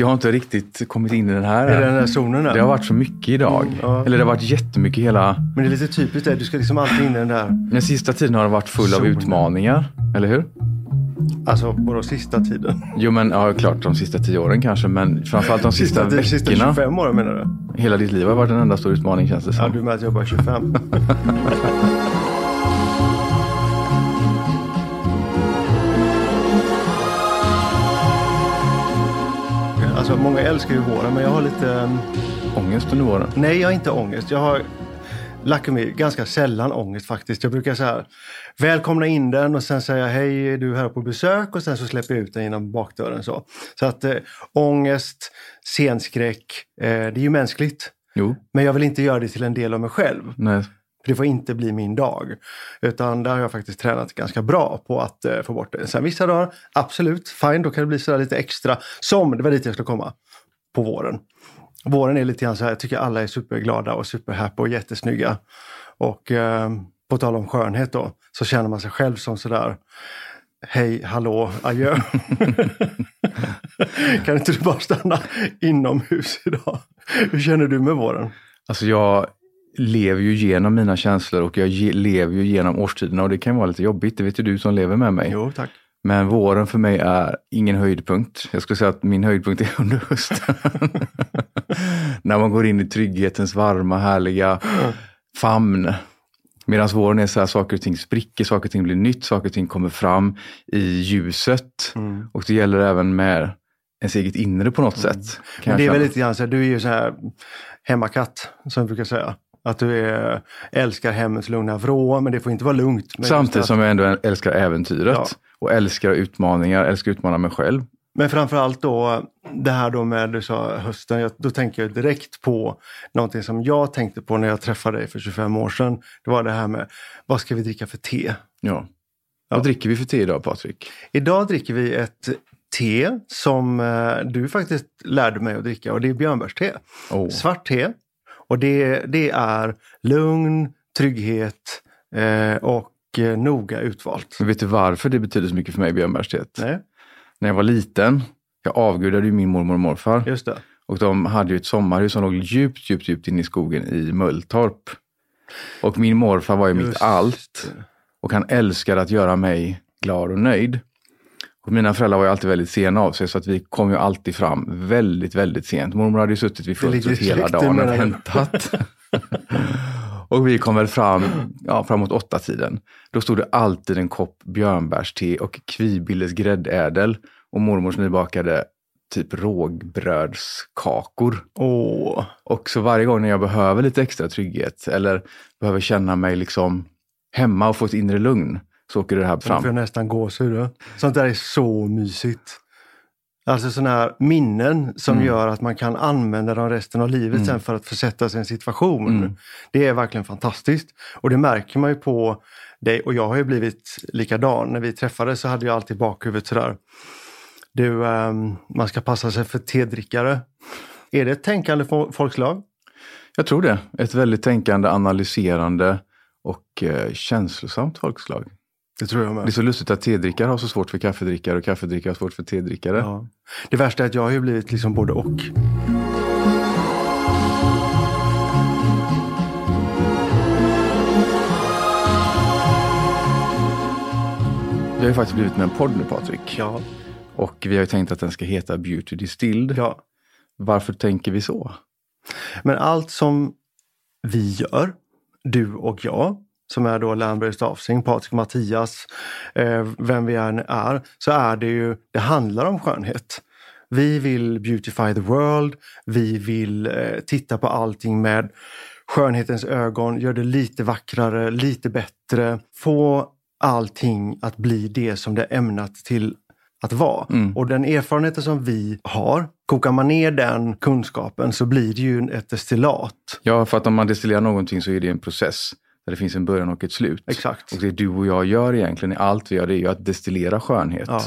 Jag har inte riktigt kommit in i den här. Är det den där zonen där? Det har varit så mycket idag. ja. Eller det har varit jättemycket hela... Men det är lite typiskt det, du ska liksom alltid in i den där, Den sista tiden har det varit full av Zonen. utmaningar. Eller hur? alltså vadå sista tiden? Jo men ja, klart de sista tio åren kanske. Men framförallt de sista, Sista, sista veckorna. 25 åren menar du? Hela ditt liv har varit en enda stor utmaning känns det Ja, som. du med att jag bara är 25. Alltså många älskar ju våren men jag har lite... um, Ångest under våren. Nej, jag har inte ångest. Jag har lucky me, ganska sällan ångest faktiskt. Jag brukar så här, välkomna in den och sen säga hej, är du här på besök? Och sen så släpper jag ut den genom bakdörren. Så, så att äh, ångest, scenskräck, eh, det är ju mänskligt. Jo, Men jag vill inte göra det till en del av mig själv. nej. För det får inte bli min dag. Utan där har jag faktiskt tränat ganska bra på att eh, få bort det. Sen vissa dagar, absolut, fine, då kan det bli sådär lite extra. Som, det var dit jag skulle komma, på våren. Våren är lite grann så här, jag tycker alla är superglada och superhappy och jättesnygga. Och eh, på tal om skönhet då, så känner man sig själv som sådär Hej, hallå, adjö. kan inte du bara stanna inomhus idag? Hur känner du med våren? Alltså jag lever ju genom mina känslor och jag lever ju genom årstiderna och det kan vara lite jobbigt. Det vet ju du som lever med mig. Jo, tack. Men våren för mig är ingen höjdpunkt. Jag skulle säga att min höjdpunkt är under hösten. När man går in i trygghetens varma, härliga famn. Medan våren är så här, saker och ting spricker, saker och ting blir nytt, saker och ting kommer fram i ljuset. Mm. Och det gäller även med ens eget inre på något sätt. kan Men det är väl lite grann så här, du är ju så här hemmakatt som jag brukar säga. Att du är, älskar hemmets lugna vrå, men det får inte vara lugnt. Samtidigt att, som jag ändå älskar äventyret. Ja. Och älskar utmaningar, älskar att utmana mig själv. men framförallt då det här då med du sa hösten, jag, då tänker jag direkt på någonting som jag tänkte på när jag träffade dig för 25 år sedan. Det var det här med, vad ska vi dricka för te? Ja. Ja. Vad dricker vi för te idag Patrik? Idag dricker vi ett te som eh, du faktiskt lärde mig att dricka och det är björnbärste. Oh. Svart te. Och det, det är lugn, trygghet eh, och eh, noga utvalt. Men vet du varför det betyder så mycket för mig, björnbärsteet? Nej, När jag var liten, jag avgudade ju min mormor och morfar. just det. Och de hade ju ett sommarhus som låg djupt, djupt, djupt in i skogen i Mölltorp. Och min morfar var ju mitt Just allt. Och han älskade att göra mig glad och nöjd. Och mina föräldrar var ju alltid väldigt sena av sig så att vi kom ju alltid fram väldigt, väldigt sent. Mormor hade ju suttit vid fönstret hela dagen och hämtat. och vi kom väl fram ja, framåt åtta tiden. Då stod det alltid en kopp björnbärste och Kvibilles gräddädel. Och mormors nybakade typ rågbrödskakor. Åh, Och så varje gång när jag behöver lite extra trygghet eller behöver känna mig liksom hemma och få ett inre lugn så åker det här nu får jag fram. nästan gåshud. Sånt där är så mysigt. Alltså sådana här minnen som Mm. gör att man kan använda dem resten av livet sen för att försätta sig i en situation. Mm. Det är verkligen fantastiskt. Och det märker man ju på dig. Och jag har ju blivit likadan. När vi träffades så hade jag alltid bakhuvudet sådär. Du, ehm, man ska passa sig för tedrickare. Är det ett tänkande fo- folkslag? Jag tror det. Ett väldigt tänkande, analyserande och eh, känslosamt folkslag. Det tror jag Det är med. så lustigt att tedrickare har så svårt för kaffedrickare och kaffedrickare har svårt för tedrickare. Ja. Det värsta är att jag har ju blivit liksom både och. Vi har ju faktiskt blivit med en podd nu Patrik. Ja. Och vi har ju tänkt att den ska heta Beauty Distilled. ja. Varför tänker vi så? Men allt som vi gör, du och jag, som är då Lernberg Stafsing, Patrik Mattias, eh, vem vi än är, så är det ju, det handlar om skönhet. Vi vill beautify the world, vi vill eh, titta på allting med skönhetens ögon, göra det lite vackrare, lite bättre, få allting att bli det som det är ämnat till att vara. Mm. Och den erfarenheten som vi har, kokar man ner den kunskapen så blir det ju ett destillat. Ja, för att om man destillerar någonting så är det en process där det finns en början och ett slut. Exakt. Och det du och jag gör egentligen i allt vi gör, det är ju att destillera skönhet. Ja,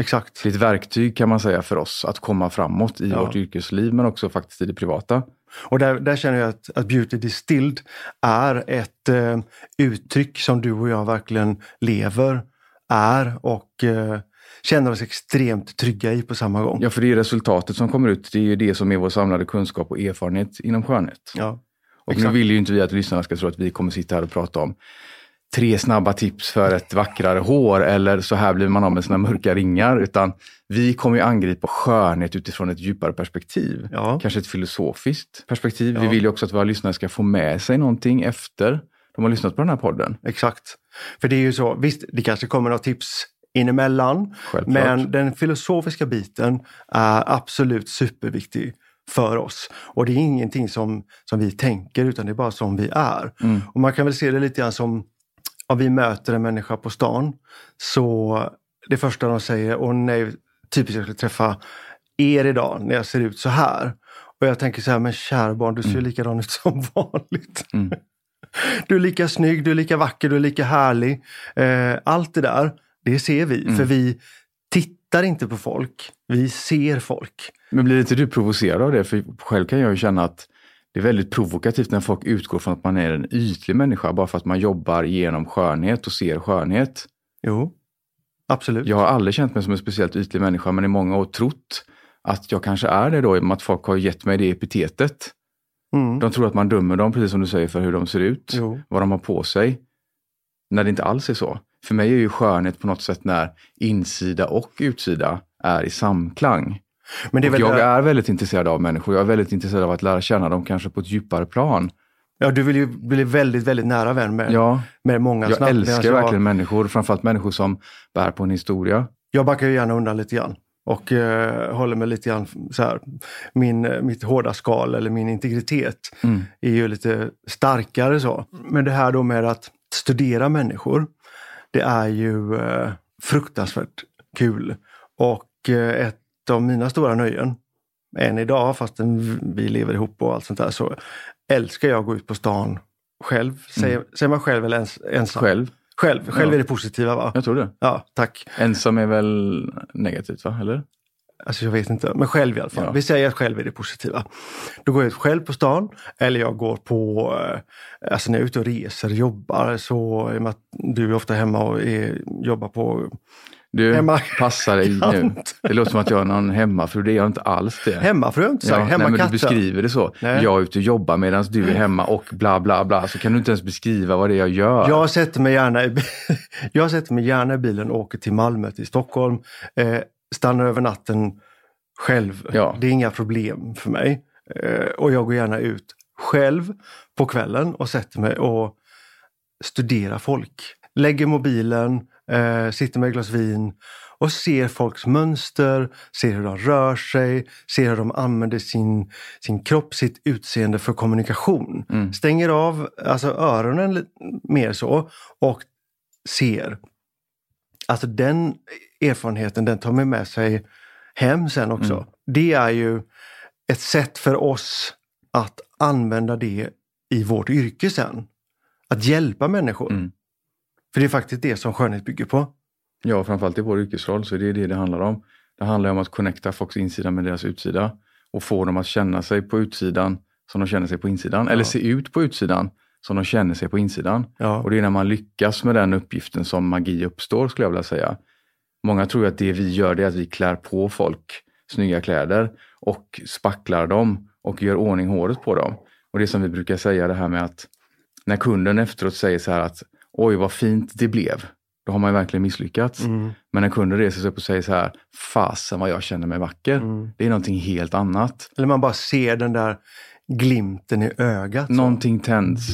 exakt. Det är ett verktyg kan man säga för oss att komma framåt i Ja. vårt yrkesliv men också faktiskt i det privata. Och där, där känner jag att, att Beauty Distilled är ett eh, uttryck som du och jag verkligen lever, är och eh, känner oss extremt trygga i på samma gång. Ja, för det är resultatet som kommer ut. Det är ju det som är vår samlade kunskap och erfarenhet inom skönhet. Ja, och exakt. nu vill ju inte vi att lyssnarna ska tro att vi kommer sitta här och prata om tre snabba tips för ett vackrare hår eller så här blir man av med sina mörka ringar. Utan vi kommer ju angripa skönhet utifrån ett djupare perspektiv. Ja. Kanske ett filosofiskt perspektiv. Vi Ja. vill ju också att våra lyssnare ska få med sig någonting efter de har lyssnat på den här podden. Exakt. För det är ju så, visst det kanske kommer några tips inemellan. Självklart. Men den filosofiska biten är absolut superviktig för oss. Och det är ingenting som, som vi tänker utan det är bara som vi är. Mm. Och man kan väl se det lite grann som om vi möter en människa på stan så det första de säger, åh nej, typiskt jag skulle träffa er idag när jag ser ut så här. Och jag tänker så här, men kära barn, du ser ju likadan ut som vanligt. Mm. Du är lika snygg, du är lika vacker, du är lika härlig. Eh, allt det där, det ser vi. Mm. För vi tittar inte på folk, vi ser folk. Men blir inte du provocerad av det? För själv kan jag ju känna att det är väldigt provokativt när folk utgår från att man är en ytlig människa bara för att man jobbar genom skönhet och ser skönhet. Jo, absolut. Jag har aldrig känt mig som en speciellt ytlig människa men i många år trott att jag kanske är det då i och med att folk har gett mig det epitetet. Mm. De tror att man dömer dem, precis som du säger, för hur de ser ut, Jo. vad de har på sig. När det inte alls är så. För mig är ju skönhet på något sätt när insida och utsida är i samklang. Men det är väl jag är väldigt intresserad av människor. Jag är väldigt intresserad av att lära känna dem kanske på ett djupare plan. Ja, du vill ju bli väldigt, väldigt nära vän med, Ja, med många jag snabbt. älskar Medan verkligen människor, framförallt människor som bär på en historia. Jag backar ju gärna undan lite grann och eh, håller mig lite grann så här. Min, eh, mitt hårda skal eller min integritet Mm. är ju lite starkare så. Men det här då med att studera människor, det är ju eh, fruktansvärt kul. Och eh, ett av mina stora nöjen, än idag fastän vi lever ihop och allt sånt där, så älskar jag att gå ut på stan själv. Säger, säger man själv eller ens, ensam? Själv, Själv, själv Ja. är det positiva va? jag tror det. Ja, tack. Ensam är väl negativt, va? Eller? Alltså jag vet inte, men själv i alla fall. Ja. Vi säger att själv är det positiva. Då går jag ut själv på stan eller jag går på, eh, alltså när jag är ute och reser, jobbar så, i och med att du är ofta hemma och är, jobbar på Du, Hemma- passa dig nu. Det låter som att jag är någon hemmafru, det är jag inte alls det. hemmafru, har jag inte sagt. Ja, nej, men du beskriver det så. Nej. Jag är ute och jobbar medan du är hemma och bla bla bla. Så kan du inte ens beskriva vad det är jag gör. Jag sätter mig gärna i, jag sätter mig gärna i bilen och åker till Malmö, till Stockholm. Eh, stannar över natten själv. Ja. Det är inga problem för mig. Eh, och jag går gärna ut själv på kvällen och sätter mig och studerar folk. Lägger mobilen, eh, sitter med ett glas vin och ser folks mönster, ser hur de rör sig, ser hur de använder sin, sin kropp, sitt utseende för kommunikation. Mm. Stänger av alltså öronen mer så och ser. Alltså den erfarenheten, den tar man med sig hem sen också. Mm. Det är ju ett sätt för oss att använda det i vårt yrke sen. Att hjälpa människor. Mm. För det är faktiskt det som skönhet bygger på. Ja, framförallt i vår yrkesroll så är det det det handlar om. Det handlar om att connecta folks insida med deras utsida och få dem att känna sig på utsidan som de känner sig på insidan. Eller se ut på utsidan som de känner sig på insidan. Ja. Och det är när man lyckas med den uppgiften som magi uppstår skulle jag vilja säga. Många tror att det vi gör det är att vi klär på folk snygga kläder och spacklar dem och gör ordning håret på dem. Och det som vi brukar säga det här med att när kunden efteråt säger så här att oj vad fint det blev. Då har man ju verkligen misslyckats. Mm. Men när kunden reser sig upp och säger så här, fasen vad jag känner mig vacker. Mm. Det är någonting helt annat. Eller man bara ser den där glimten i ögat. så. Någonting tänds.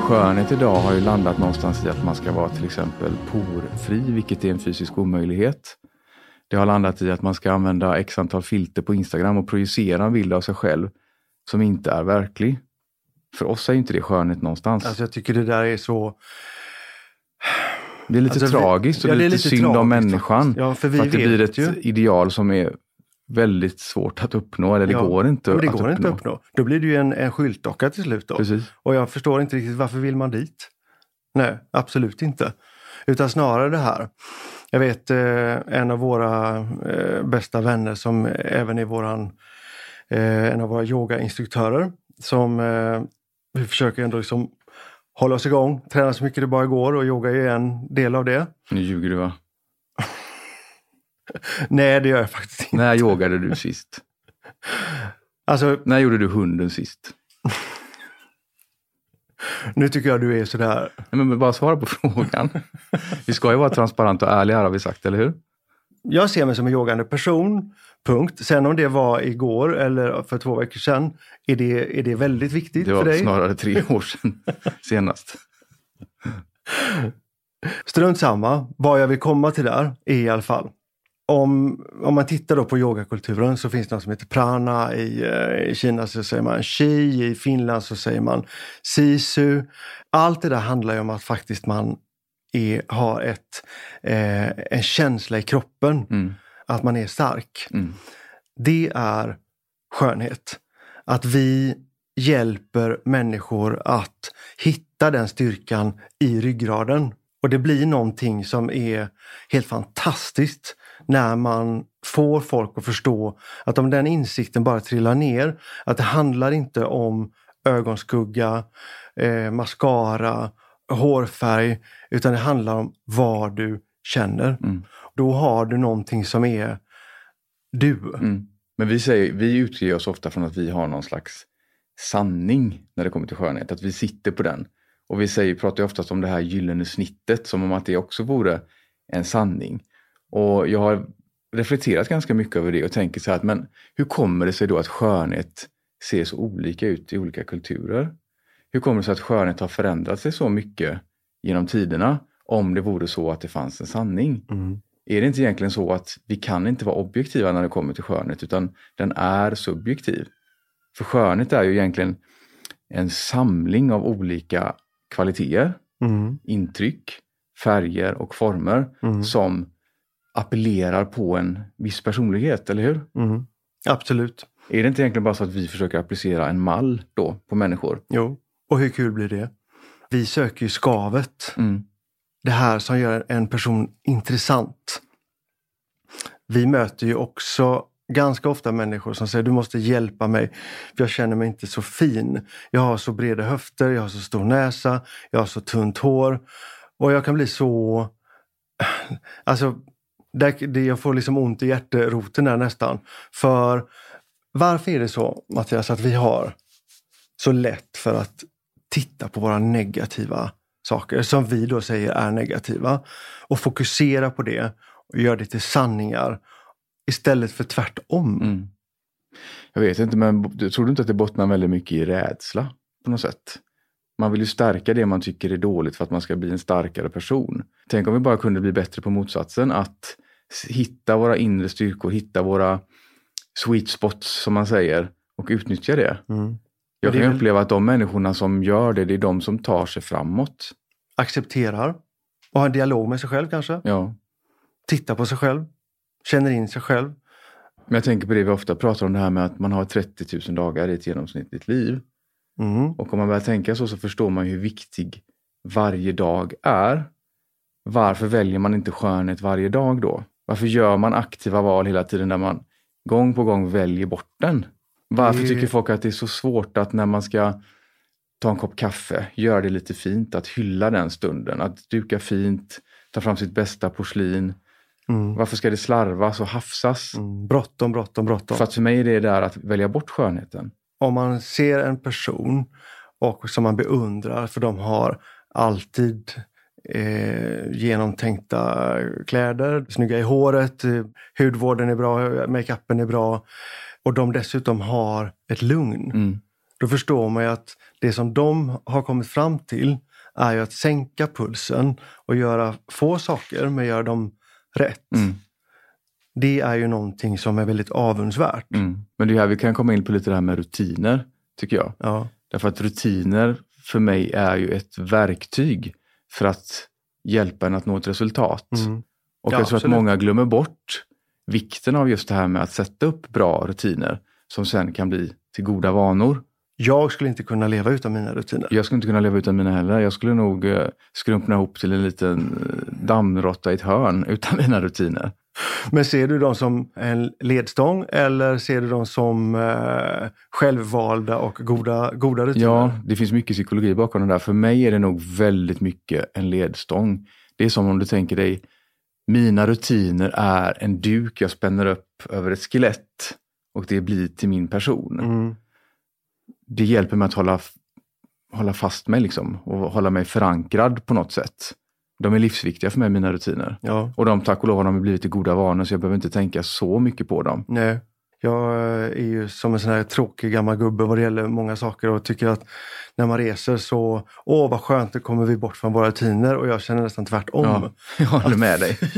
Skönhet idag har ju landat någonstans i att man ska vara till exempel porfri, vilket är en fysisk omöjlighet. Det har landat i att man ska använda x antal filter på Instagram och projicera en bild av sig själv som inte är verklig. För oss är ju inte det skönhet någonstans. Alltså jag tycker det där är så... Det är lite Alltså, tragiskt och ja, det är lite, synd om tragiskt människan. faktiskt. Ja, för vi för att det blir ett ju. ideal som är väldigt svårt att uppnå, eller det Ja, går inte det att går uppnå. inte att uppnå. Då blir det ju en, en skyltdocka till slut. Då. Precis. Och jag förstår inte riktigt varför vill man dit? Nej, absolut inte. Utan snarare det här. Jag vet eh, en av våra eh, bästa vänner som även är våran eh, en av våra yogainstruktörer som vi försöker ändå liksom hålla oss igång, träna så mycket det bara går och yoga är en del av det. Nu ljuger du va? Nej, det gör jag faktiskt inte. När yogade du sist? Alltså, När gjorde du hunden sist? Nu tycker jag du är sådär... Nej, men bara svara på frågan. Vi ska ju vara transparenta och ärliga här har vi sagt, eller hur? Jag ser mig som en yogande person, punkt. Sen om det var igår eller för två veckor sedan, är det, är det väldigt viktigt Det för var dig? snarare tre år sedan senast. Strunt samma, vad jag vill komma till där är i alla fall. Om, om man tittar då på yogakulturen så finns det något som heter prana. I, eh, I Kina så säger man chi, i Finland så säger man sisu. Allt det där handlar ju om att faktiskt man är, har ett, eh, en känsla i kroppen, Mm. att man är stark. Mm. Det är skönhet. Att vi hjälper människor att hitta den styrkan i ryggraden. Och det blir någonting som är helt fantastiskt när man får folk att förstå att om den insikten bara trillar ner, att det handlar inte om ögonskugga, eh, mascara, hårfärg, utan det handlar om vad du känner. Mm. Då har du någonting som är du. Mm. Men vi, säger, vi utger oss ofta från att vi har någon slags sanning när det kommer till skönhet. Att vi sitter på den. Och vi säger, pratar ju oftast om det här gyllene snittet som om att det också vore en sanning. Och jag har reflekterat ganska mycket över det och tänker så här att men hur kommer det sig då att skönhet ser så olika ut i olika kulturer? Hur kommer det sig att skönhet har förändrat sig så mycket genom tiderna om det vore så att det fanns en sanning? Mm. Är det inte egentligen så att vi kan inte vara objektiva när det kommer till skönhet utan den är subjektiv? För skönhet är ju egentligen en samling av olika kvaliteter, Mm. intryck, färger och former Mm. som appellerar på en viss personlighet, eller hur? Mm. Absolut. Är det inte egentligen bara så att vi försöker applicera en mall då på människor? Jo. Och hur kul blir det? Vi söker ju skavet. Mm. Det här som gör en person intressant. Vi möter ju också ganska ofta människor som säger du måste hjälpa mig för jag känner mig inte så fin. Jag har så breda höfter, jag har så stor näsa, jag har så tunt hår. Och jag kan bli så... Alltså, där, det, jag får liksom ont i hjärteroten där nästan. För varför är det så, Mattias, att vi har så lätt för att titta på våra negativa saker, som vi då säger är negativa, och fokusera på det och göra det till sanningar istället för tvärtom. Mm. Jag vet inte, men tror du inte att det bottnar väldigt mycket i rädsla på något sätt? Man vill ju stärka det man tycker är dåligt för att man ska bli en starkare person. Tänk om vi bara kunde bli bättre på motsatsen, att hitta våra inre styrkor, hitta våra sweet spots som man säger och utnyttja det. Mm. Jag kan väl- uppleva att de människorna som gör det, det är de som tar sig framåt. Accepterar och har en dialog med sig själv kanske. Ja. Tittar på sig själv. Känner in sig själv. Men jag tänker på det vi ofta pratar om, det här med att man har 30 000 dagar i ett genomsnittligt liv. Mm. Och om man börjar tänka så så förstår man hur viktig varje dag är. Varför väljer man inte skönhet varje dag då? Varför gör man aktiva val hela tiden där man gång på gång väljer bort den? Varför Det- tycker folk att det är så svårt att när man ska ta en kopp kaffe, göra det lite fint, att hylla den stunden, att duka fint, ta fram sitt bästa porslin. Mm. Varför ska det slarvas och hafsas? Mm. Bråttom, bråttom, bråttom. För att för mig är det där att välja bort skönheten. om man ser en person och som man beundrar för de har alltid eh, genomtänkta kläder, snygga i håret, eh, hudvården är bra, makeupen är bra och de dessutom har ett lugn. Mm. Då förstår man ju att det som de har kommit fram till är ju att sänka pulsen och göra få saker men göra dem rätt. Mm. Det är ju någonting som är väldigt avundsvärt. Mm. Men det är här vi kan komma in på lite det här med rutiner, tycker jag. Ja. Därför att rutiner för mig är ju ett verktyg för att hjälpa en att nå ett resultat. Mm. Och Ja, jag tror att absolut. många glömmer bort vikten av just det här med att sätta upp bra rutiner som sen kan bli till goda vanor. Jag skulle inte kunna leva utan mina rutiner. Jag skulle inte kunna leva utan mina heller. Jag skulle nog eh, skrumpna ihop till en liten eh, dammråtta i ett hörn utan mina rutiner. Men ser du dem som en ledstång eller ser du dem som eh, självvalda och goda, goda rutiner? Ja, det finns mycket psykologi bakom det där. För mig är det nog väldigt mycket en ledstång. Det är som om du tänker dig, mina rutiner är en duk jag spänner upp över ett skelett och det blir till min person. Mm. Det hjälper mig att hålla, hålla fast mig liksom och hålla mig förankrad på något sätt. De är livsviktiga för mig, mina rutiner. Ja, Och de, tack och lov, har de blivit till goda vanor så jag behöver inte tänka så mycket på dem. nej. Jag eh, är ju som en sån här tråkig gammal gubbe vad det gäller många saker och tycker att när man reser så, åh vad skönt, nu kommer vi bort från våra rutiner och jag känner nästan tvärtom. Ja, jag håller med dig.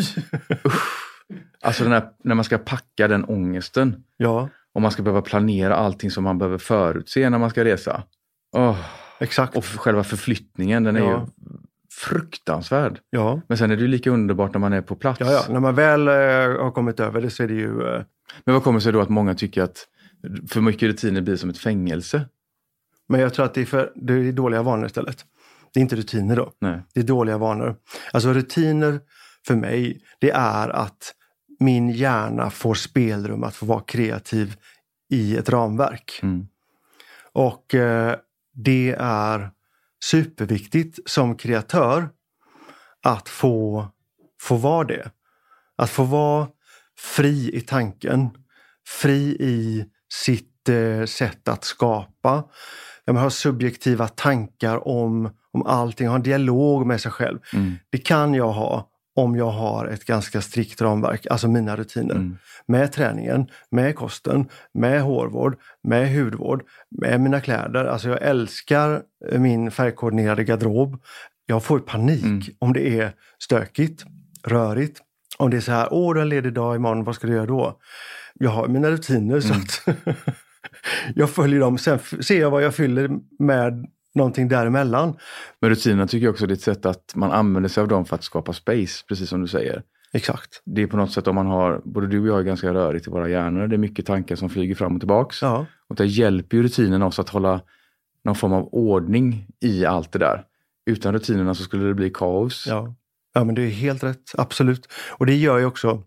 Alltså här, när man ska packa den ångesten Ja, och man ska behöva planera allting som man behöver förutse när man ska resa. Åh, exakt. Och själva förflyttningen, den är Ja. ju fruktansvärd. Ja. Men sen är det ju lika underbart när man är på plats. Ja, ja, när man väl eh, har kommit över det så är det ju... Eh, Men vad kommer sig då att många tycker att för mycket rutiner blir som ett fängelse? men jag tror att det är, för, det är dåliga vanor istället. Det är inte rutiner då. Nej. Det är dåliga vanor. Alltså rutiner för mig, det är att min hjärna får spelrum att få vara kreativ i ett ramverk. Mm. Och eh, det är superviktigt som kreatör att få, få vara det. Att få vara fri i tanken, fri i sitt eh, sätt att skapa. Man har subjektiva tankar om, om allting, ha en dialog med sig själv. Mm. Det kan jag ha om jag har ett ganska strikt ramverk, alltså mina rutiner. Mm. Med träningen, med kosten, med hårvård, med hudvård, med mina kläder. Alltså jag älskar min färgkoordinerade garderob. Jag får panik Mm. om det är stökigt, rörigt. Om det är så här, åh du har en ledig dag imorgon, vad ska du göra då? Jag har mina rutiner så Mm. att jag följer dem. Sen ser jag vad jag fyller med någonting däremellan. Men rutinerna tycker jag också är ett sätt att man använder sig av dem för att skapa space, precis som du säger. Exakt. Det är på något sätt om man har, både du och jag är ganska rörigt i våra hjärnor, det är mycket tankar som flyger fram och tillbaks. Ja. Och det hjälper ju rutinerna oss att hålla någon form av ordning i allt det där. Utan rutinerna så skulle det bli kaos. Ja. ja, men det är helt rätt. Absolut. Och det gör ju också,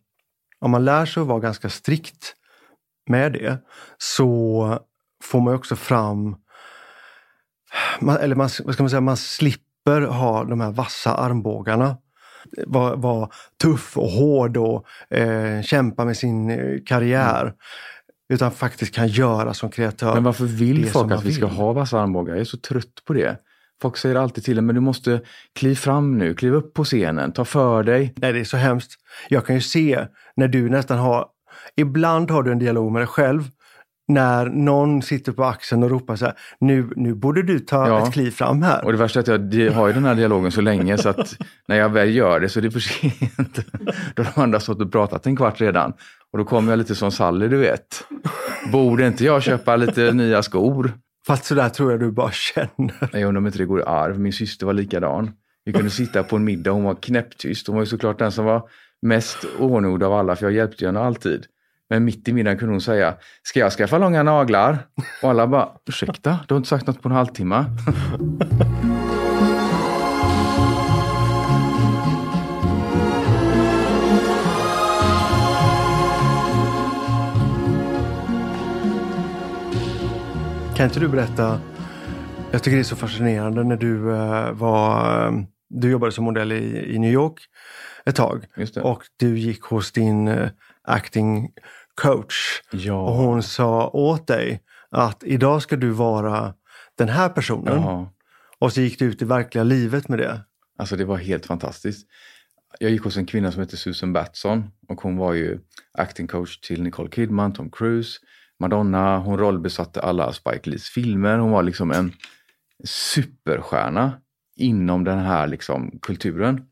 om man lär sig att vara ganska strikt med det, så får man ju också fram, man, eller man, vad ska man säga, man slipper ha de här vassa armbågarna. Vara var tuff och hård och eh, kämpa med sin eh, karriär. Utan faktiskt kan göra som kreatör. Men varför vill folk att vi ska ha vassa armbågar? Jag är så trött på det. Folk säger alltid till en, men du måste kliv fram nu, kliv upp på scenen, ta för dig. Nej, det är så hemskt. Jag kan ju se när du nästan har... Ibland har du en dialog med dig själv. När någon sitter på axeln och ropar så här, nu, nu borde du ta Ja. ett kliv fram här. Och det värsta är att jag har ju den här dialogen så länge så att när jag väl gör det så är det för sent. Då har de andra stått och pratat en kvart redan. Och då kommer jag lite som Sally, du vet. Borde inte jag köpa lite nya skor? Fast så där tror jag du bara känner. Jag undrar om inte det går i arv. Min syster var likadan. Vi kunde sitta på en middag, hon var knäpptyst. Hon var ju såklart den som var mest ordnord av alla, för jag hjälpte henne alltid. Men mitt i middagen kunde hon säga, ska jag skaffa långa naglar? Och alla bara, ursäkta, du har inte sagt något på en halvtimme. Kan inte du berätta? Jag tycker det är så fascinerande när du eh, var... eh, du jobbade som modell i, i New York ett tag. Och du gick hos din eh, acting coach. Ja. Och hon sa åt dig att idag ska du vara den här personen. Ja. Och så gick du ut i verkliga livet med det. Alltså det var helt fantastiskt. Jag gick hos en kvinna som heter Susan Batson och hon var ju acting coach till Nicole Kidman, Tom Cruise, Madonna. Hon rollbesatte alla Spike Lees filmer. Hon var liksom en superstjärna inom den här liksom kulturen.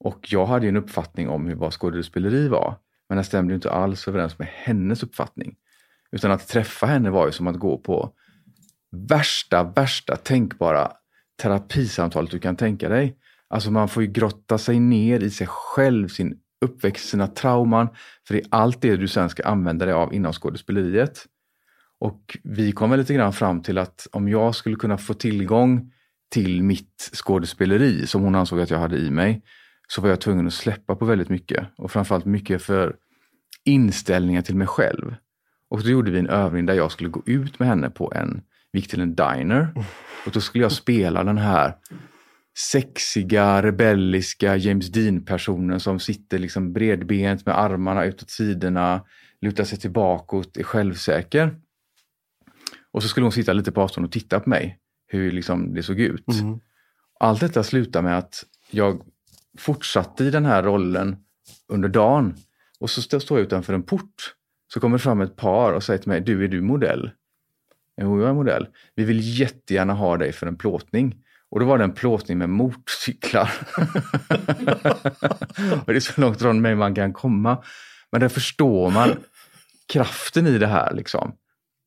Och jag hade ju en uppfattning om hur vad skådespeleri var. Men det stämde ju inte alls överens med hennes uppfattning. Utan att träffa henne var ju som att gå på värsta, värsta tänkbara terapisamtalet du kan tänka dig. Alltså man får ju grotta sig ner i sig själv, sin uppväxt, sina trauman. För det är allt det du sen ska använda dig av inom skådespeleriet. Och vi kom väl lite grann fram till att om jag skulle kunna få tillgång till mitt skådespeleri som hon ansåg att jag hade i mig, så var jag tvungen att släppa på väldigt mycket. Och framförallt mycket för inställningar till mig själv. Och då gjorde vi en övning där jag skulle gå ut med henne på en, vi gick till en diner. Och då skulle jag spela den här sexiga, rebelliska James Dean-personen som sitter liksom bredbent med armarna utåt sidorna, lutar sig tillbakåt, är självsäker. Och så skulle hon sitta lite på avstånd och titta på mig, hur liksom det såg ut. Mm. Allt detta slutar med att jag fortsatte i den här rollen under dagen. Och så st- står jag utanför en port. Så kommer det fram ett par och säger till mig, du är du modell? Jo, jag är modell. Vi vill jättegärna ha dig för en plåtning. Och då var det en plåtning med motorcyklar. och det är så långt från mig man kan komma. Men där förstår man kraften i det här. Liksom.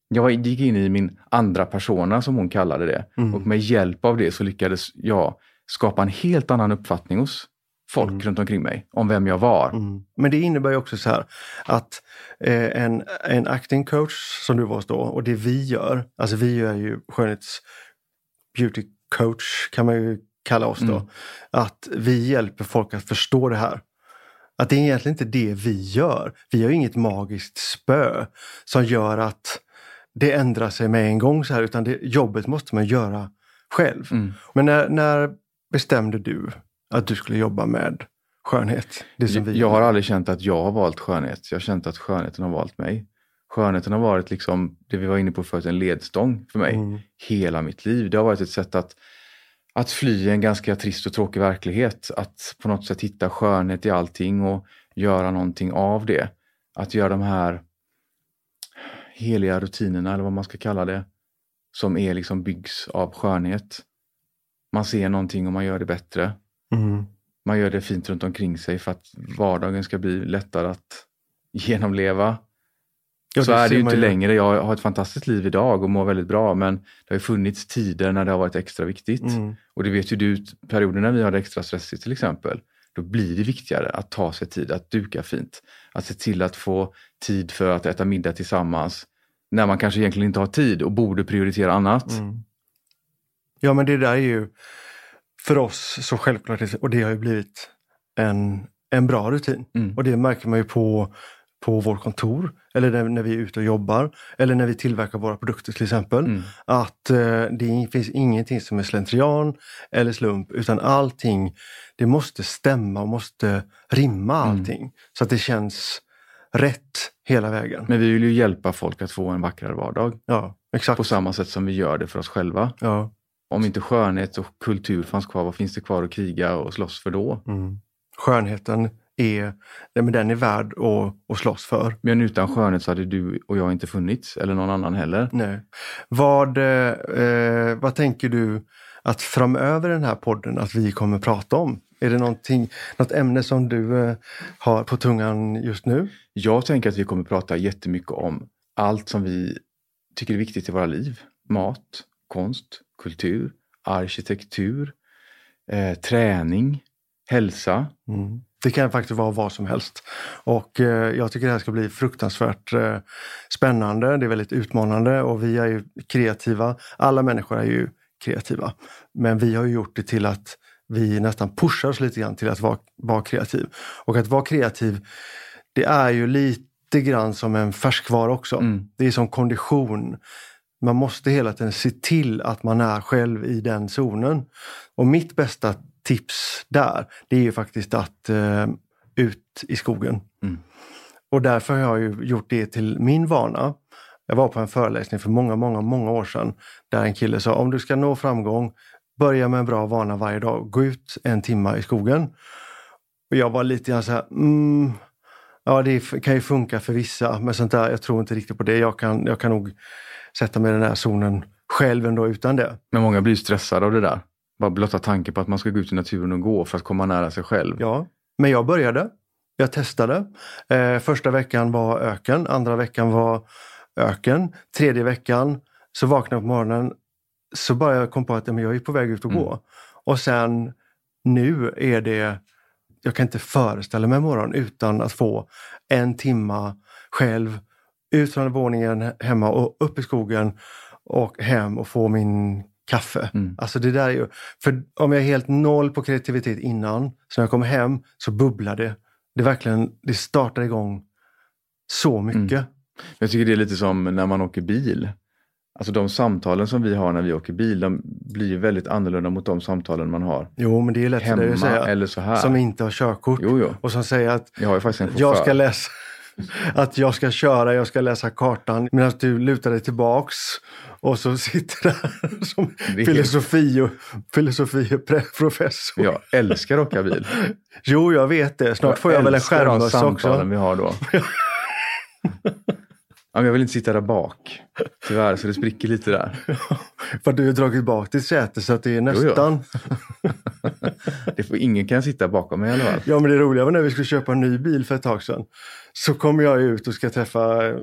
Jag gick in i min andra persona som hon kallade det. Mm. Och med hjälp av det så lyckades jag skapa en helt annan uppfattning hos folk Mm. runt omkring mig om vem jag var. Mm. Men det innebär ju också så här att eh, en, en acting coach som du var då och det vi gör, alltså vi gör ju skönhets beauty coach kan man ju kalla oss då. Mm. Att vi hjälper folk att förstå det här. Att det är egentligen inte det vi gör. Vi har inget magiskt spö som gör att det ändrar sig med en gång så här utan det, jobbet måste man göra själv. Mm. Men när, när bestämde du att du skulle jobba med skönhet? Det som vi Jag har aldrig känt att jag har valt skönhet. Jag har känt att skönheten har valt mig. Skönheten har varit liksom, det vi var inne på förut, en ledstång för mig. Mm. Hela mitt liv. Det har varit ett sätt att, att fly en ganska trist och tråkig verklighet. Att på något sätt hitta skönhet i allting och göra någonting av det. Att göra de här heliga rutinerna, eller vad man ska kalla det, som är liksom byggs av skönhet. Man ser någonting och man gör det bättre. Mm. Man gör det fint runt omkring sig för att vardagen ska bli lättare att genomleva. Ja, så är det ju inte längre. Jag har ett fantastiskt liv idag och mår väldigt bra men det har ju funnits tider när det har varit extra viktigt. Mm. Och det vet ju du, perioder när vi har det extra stressigt till exempel. Då blir det viktigare att ta sig tid att duka fint. Att se till att få tid för att äta middag tillsammans. När man kanske egentligen inte har tid och borde prioritera annat. Mm. Ja men det där är ju för oss så självklart och det har ju blivit en, en bra rutin. Mm. Och det märker man ju på, på vårt kontor eller när, när vi är ute och jobbar eller när vi tillverkar våra produkter till exempel. Mm. Att eh, det finns ingenting som är slentrian eller slump utan allting det måste stämma och måste rimma Mm. allting. Så att det känns rätt hela vägen. Men vi vill ju hjälpa folk att få en vackrare vardag. Ja, exakt. På samma sätt som vi gör det för oss själva. Ja. Om inte skönhet och kultur fanns kvar, vad finns det kvar att kriga och slåss för då? Mm. Skönheten är, nej, men den är värd att, att slåss för. Men utan skönhet så hade du och jag inte funnits, eller någon annan heller. Nej. Vad, eh, vad tänker du att framöver den här podden att vi kommer prata om? Är det någonting, något ämne som du eh, har på tungan just nu? Jag tänker att vi kommer prata jättemycket om allt som vi tycker är viktigt i våra liv. Mat, konst, kultur, arkitektur, eh, träning, hälsa. Mm. Det kan faktiskt vara vad som helst. Och eh, jag tycker det här ska bli fruktansvärt eh, spännande. Det är väldigt utmanande och vi är ju kreativa. Alla människor är ju kreativa. Men vi har gjort det till att vi nästan pushar oss lite grann till att vara, vara kreativ. Och att vara kreativ, det är ju lite grann som en färskvara också. Mm. Det är som kondition. Man måste hela tiden se till att man är själv i den zonen. Och mitt bästa tips där, det är ju faktiskt att eh, ut i skogen. Mm. Och därför har jag ju gjort det till min vana. Jag var på en föreläsning för många, många, många år sedan där en kille sa om du ska nå framgång, börja med en bra vana varje dag. Gå ut en timme i skogen. Och jag var lite grann så här, mm, ja det kan ju funka för vissa, men sånt där, jag tror inte riktigt på det. Jag kan, jag kan nog sätta mig i den här zonen själv ändå utan det. Men många blir stressade av det där. Bara blotta tanken på att man ska gå ut i naturen och gå för att komma nära sig själv. Ja, men jag började. Jag testade. Eh, första veckan var öken, andra veckan var öken. Tredje veckan så vaknade jag på morgonen så bara jag kom på att men jag är på väg ut och Mm. gå. Och sen nu är det, jag kan inte föreställa mig imorgon utan att få en timma själv ut från våningen hemma och upp i skogen och hem och få min kaffe. Mm. Alltså det där är ju, för om jag är helt noll på kreativitet innan, så när jag kommer hem så bubblar det. Det verkligen, det startar igång så mycket. Jag tycker det är lite som när man åker bil. Alltså de samtalen som vi har när vi åker bil, de blir ju väldigt annorlunda mot de samtalen man har Jo, men det är lätt för dig hemma att säga. eller så här. Som inte har körkort. Jo, jo. Och som säger att Jag har ju jag ska läsa att jag ska köra, jag ska läsa kartan medan du lutar dig tillbaks och så sitter där som är- filosofi och, filosofi och pre- professor. Jag älskar att åka bil. Jo, jag vet det. Snart får jag väl en skärmmössa också. vi har då. ja, jag vill inte sitta där bak. Tyvärr, så det spricker lite där. För du har dragit bak ditt säte så att det är nästan. Det får, ingen kan sitta bakom mig i alla fall. Ja, men det roliga var när vi skulle köpa en ny bil för ett tag sedan. Så kom jag ut och ska träffa eh,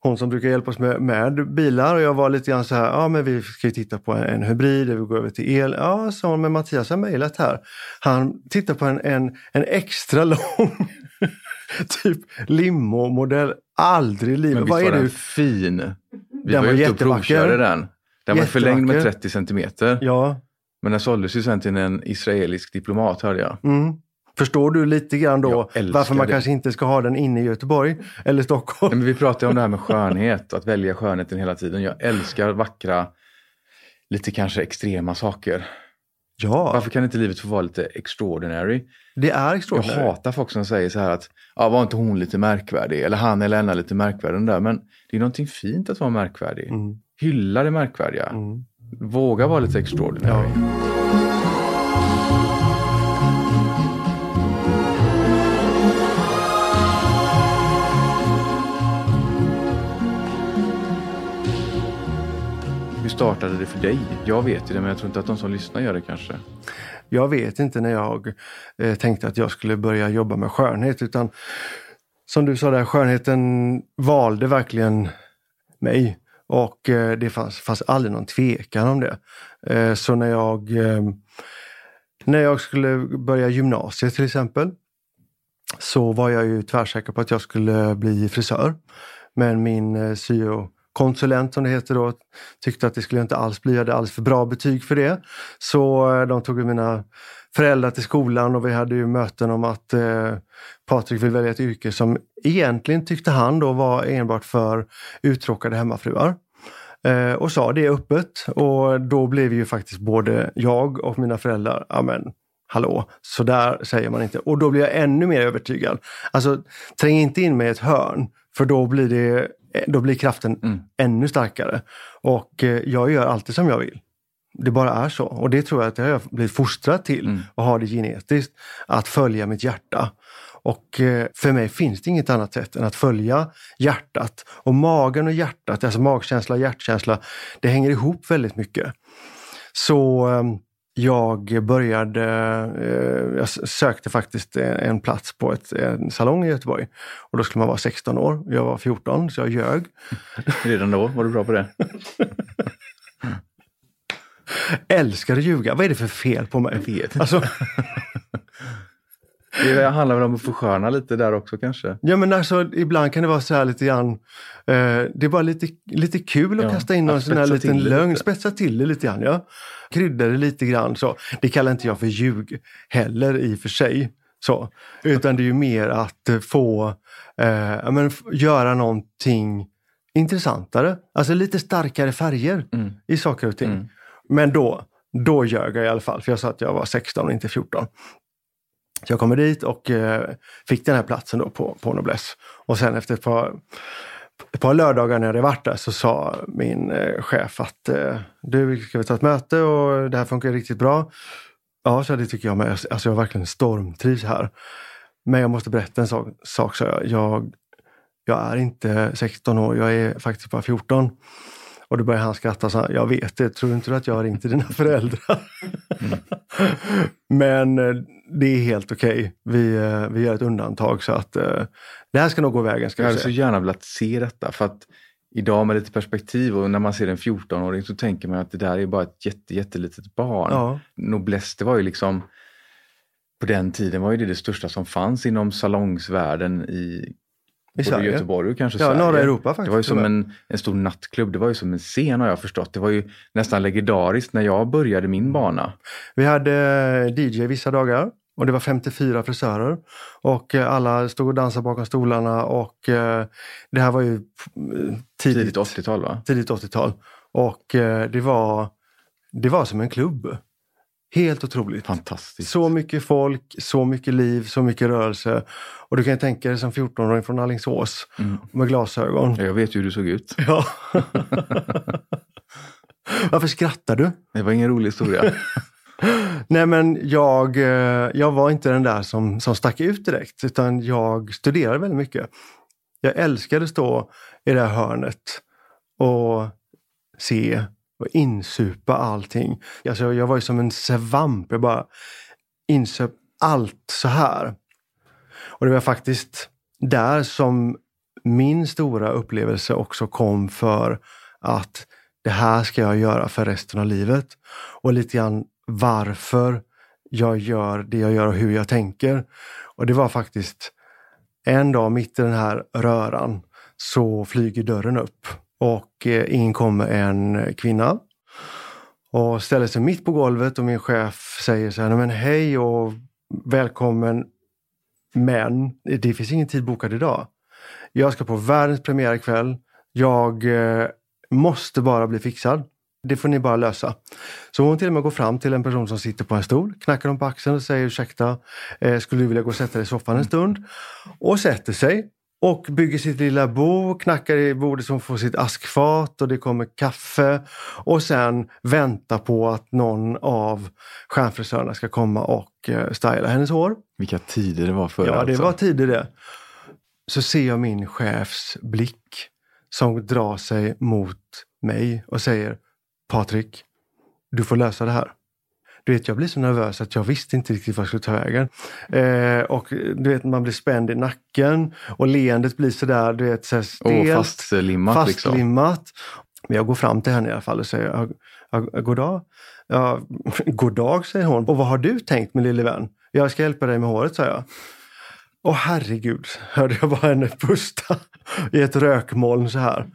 hon som brukar hjälpa oss med, med bilar och jag var lite grann så här, ja men vi ska ju titta på en, en hybrid, vi går över till el. Ja, sa hon, men Mattias har mejlat här. Han tittar på en, en, en extra lång typ limo-modell. Aldrig i livet. Vad är den det? fin? Vi Den var var ute och provkörde den. Den var förlängd med Jättevacker. 30 centimeter. Ja. Men den såldes ju sen till en israelisk diplomat hörde jag. Mm. Förstår du lite grann då Jag varför man det. kanske inte ska ha den inne i Göteborg eller Stockholm? Nej, men vi pratade om det här med skönhet, att välja skönheten hela tiden. Jag älskar vackra, lite kanske extrema saker. Ja, Varför kan inte livet få vara lite extraordinary? det är Jag extraordinary. hatar folk som säger så här att, ja var inte hon lite märkvärdig? Eller han eller Anna lite märkvärdig. Där. Men det är någonting fint att vara märkvärdig. Mm. Hylla det märkvärdiga. Mm. Våga vara lite extraordinary. Hur startade det för dig? Jag vet ju det, men jag tror inte att de som lyssnar gör det kanske. Jag vet inte när jag eh, tänkte att jag skulle börja jobba med skönhet utan som du sa där, skönheten valde verkligen mig. Och eh, det fanns, fanns aldrig någon tvekan om det. Eh, så när jag, eh, när jag skulle börja gymnasiet till exempel så var jag ju tvärsäker på att jag skulle bli frisör. Men min eh, konsulent som det heter då tyckte att det skulle jag inte alls bli. Jag hade alldeles för bra betyg för det. Så eh, de tog ju mina föräldrar till skolan och vi hade ju möten om att eh, Patrik vill välja ett yrke som egentligen tyckte han då var enbart för uttråkade hemmafruar. Eh, och sa det öppet och då blev ju faktiskt både jag och mina föräldrar, ja men hallå, så där säger man inte. Och då blir jag ännu mer övertygad. Alltså, träng inte in mig i ett hörn, för då blir, det, då blir kraften Mm. ännu starkare. Och eh, jag gör alltid som jag vill. Det bara är så. Och det tror jag att jag har blivit fostrad till Mm. och har det genetiskt. Att följa mitt hjärta. Och eh, för mig finns det inget annat sätt än att följa hjärtat. Och magen och hjärtat, alltså magkänsla och hjärtkänsla, det hänger ihop väldigt mycket. Så eh, jag började, eh, jag sökte faktiskt en, en plats på ett, en salong i Göteborg. Och då skulle man vara 16 år. Jag var 14 så jag ljög. Redan då var du bra på det. Älskar att ljuga. Vad är det för fel på mig? Jag vet. Alltså, Det handlar väl om att försköna lite där också kanske. ja men alltså ibland kan det vara så här lite grann. Eh, det är bara lite, lite kul att Ja, kasta in någon sån här liten lögn. lite. Spetsa till det lite grann. Ja. Krydda det lite grann. Så. Det kallar inte jag för ljug heller i och för sig. Så. Utan det är ju mer att eh, få eh, men, göra någonting intressantare. Alltså lite starkare färger Mm. i saker och ting. Mm. Men då, då ljög jag i alla fall, för jag sa att jag var 16 och inte 14. Så jag kommer dit och eh, fick den här platsen då på, på Noblesse. Och sen efter ett par, ett par lördagar när jag hade varit där så sa min eh, chef att eh, du, ska vi ta ett möte och det här funkar riktigt bra. Ja, så det tycker jag med. Alltså jag verkligen stormtrivs här. Men jag måste berätta en sak, sak sa jag. jag. Jag är inte 16 år, jag är faktiskt bara 14. Och då började han skratta och sa, jag vet det, tror inte du att jag har ringt till dina föräldrar? Men eh, det är helt okej. Vi, eh, vi gör ett undantag så att eh, det här ska nog gå vägen. Ska Jag hade så gärna velat se detta för att idag med lite perspektiv och när man ser en 14-åring så tänker man att det där är bara ett jätte, jättelitet barn. Ja, Noblesse, det var ju liksom på den tiden var ju det det största som fanns inom salongsvärlden i I Sverige. Göteborg och kanske Ja, Sverige. norra Europa faktiskt. Det var ju som en, en stor nattklubb. Det var ju som en scen har jag förstått. Det var ju nästan legendariskt när jag började min bana. Vi hade DJ vissa dagar och det var 54 frisörer. Och eh, alla stod och dansade bakom stolarna och eh, det här var ju eh, tidigt, Tidigt 80-tal va? tidigt 80-tal. Och eh, det var, det var som en klubb. Helt otroligt. Fantastiskt. Så mycket folk, så mycket liv, så mycket rörelse. Och du kan ju tänka dig som 14-åring från Alingsås Mm. med glasögon. Ja, Jag vet ju hur du såg ut. Ja. Varför skrattar du? Det var ingen rolig historia. Nej men jag, eh, jag var inte den där som, som stack ut direkt utan jag studerade väldigt mycket. Jag älskade att stå i det här hörnet och se och insupa allting. Alltså jag var ju som en svamp. Jag bara insöp allt så här. Och det var faktiskt där som min stora upplevelse också kom för att det här ska jag göra för resten av livet. Och lite grann varför jag gör det jag gör och hur jag tänker. Och det var faktiskt en dag mitt i den här röran så flyger dörren upp och eh, in kommer en kvinna och ställer sig mitt på golvet och min chef säger så här, "Nej, men hej och välkommen men det finns ingen tid bokad idag. Jag ska på världens premiär ikväll. Jag eh, måste bara bli fixad. Det får ni bara lösa. Så hon till och med går fram till en person som sitter på en stol, knackar dem på axeln och säger ursäkta, eh, skulle du vilja gå och sätta dig i soffan en stund? Och sätter sig och bygger sitt lilla bo, knackar i bordet som får sitt askfat och det kommer kaffe och sen väntar på att någon av stjärnfrisörerna ska komma och eh, styla hennes hår. Vilka tider det var förr Ja, det alltså. var tider det. Så ser jag min chefs blick som drar sig mot mig och säger Patrik, du får lösa det här. Du vet, jag blir så nervös att jag visste inte riktigt vad jag skulle ta vägen. Eh, och du vet, man blir spänd i nacken och leendet blir sådär, du vet, så här Och stelt, fastlimmat liksom. fastlimmat. Men jag går fram till henne i alla fall och säger, "Ja, ja, god dag. Ja, god dag, säger hon. Och vad har du tänkt min lille vän? Jag ska hjälpa dig med håret, sa jag. Åh herregud, hörde jag bara henne pusta i ett rökmoln så här.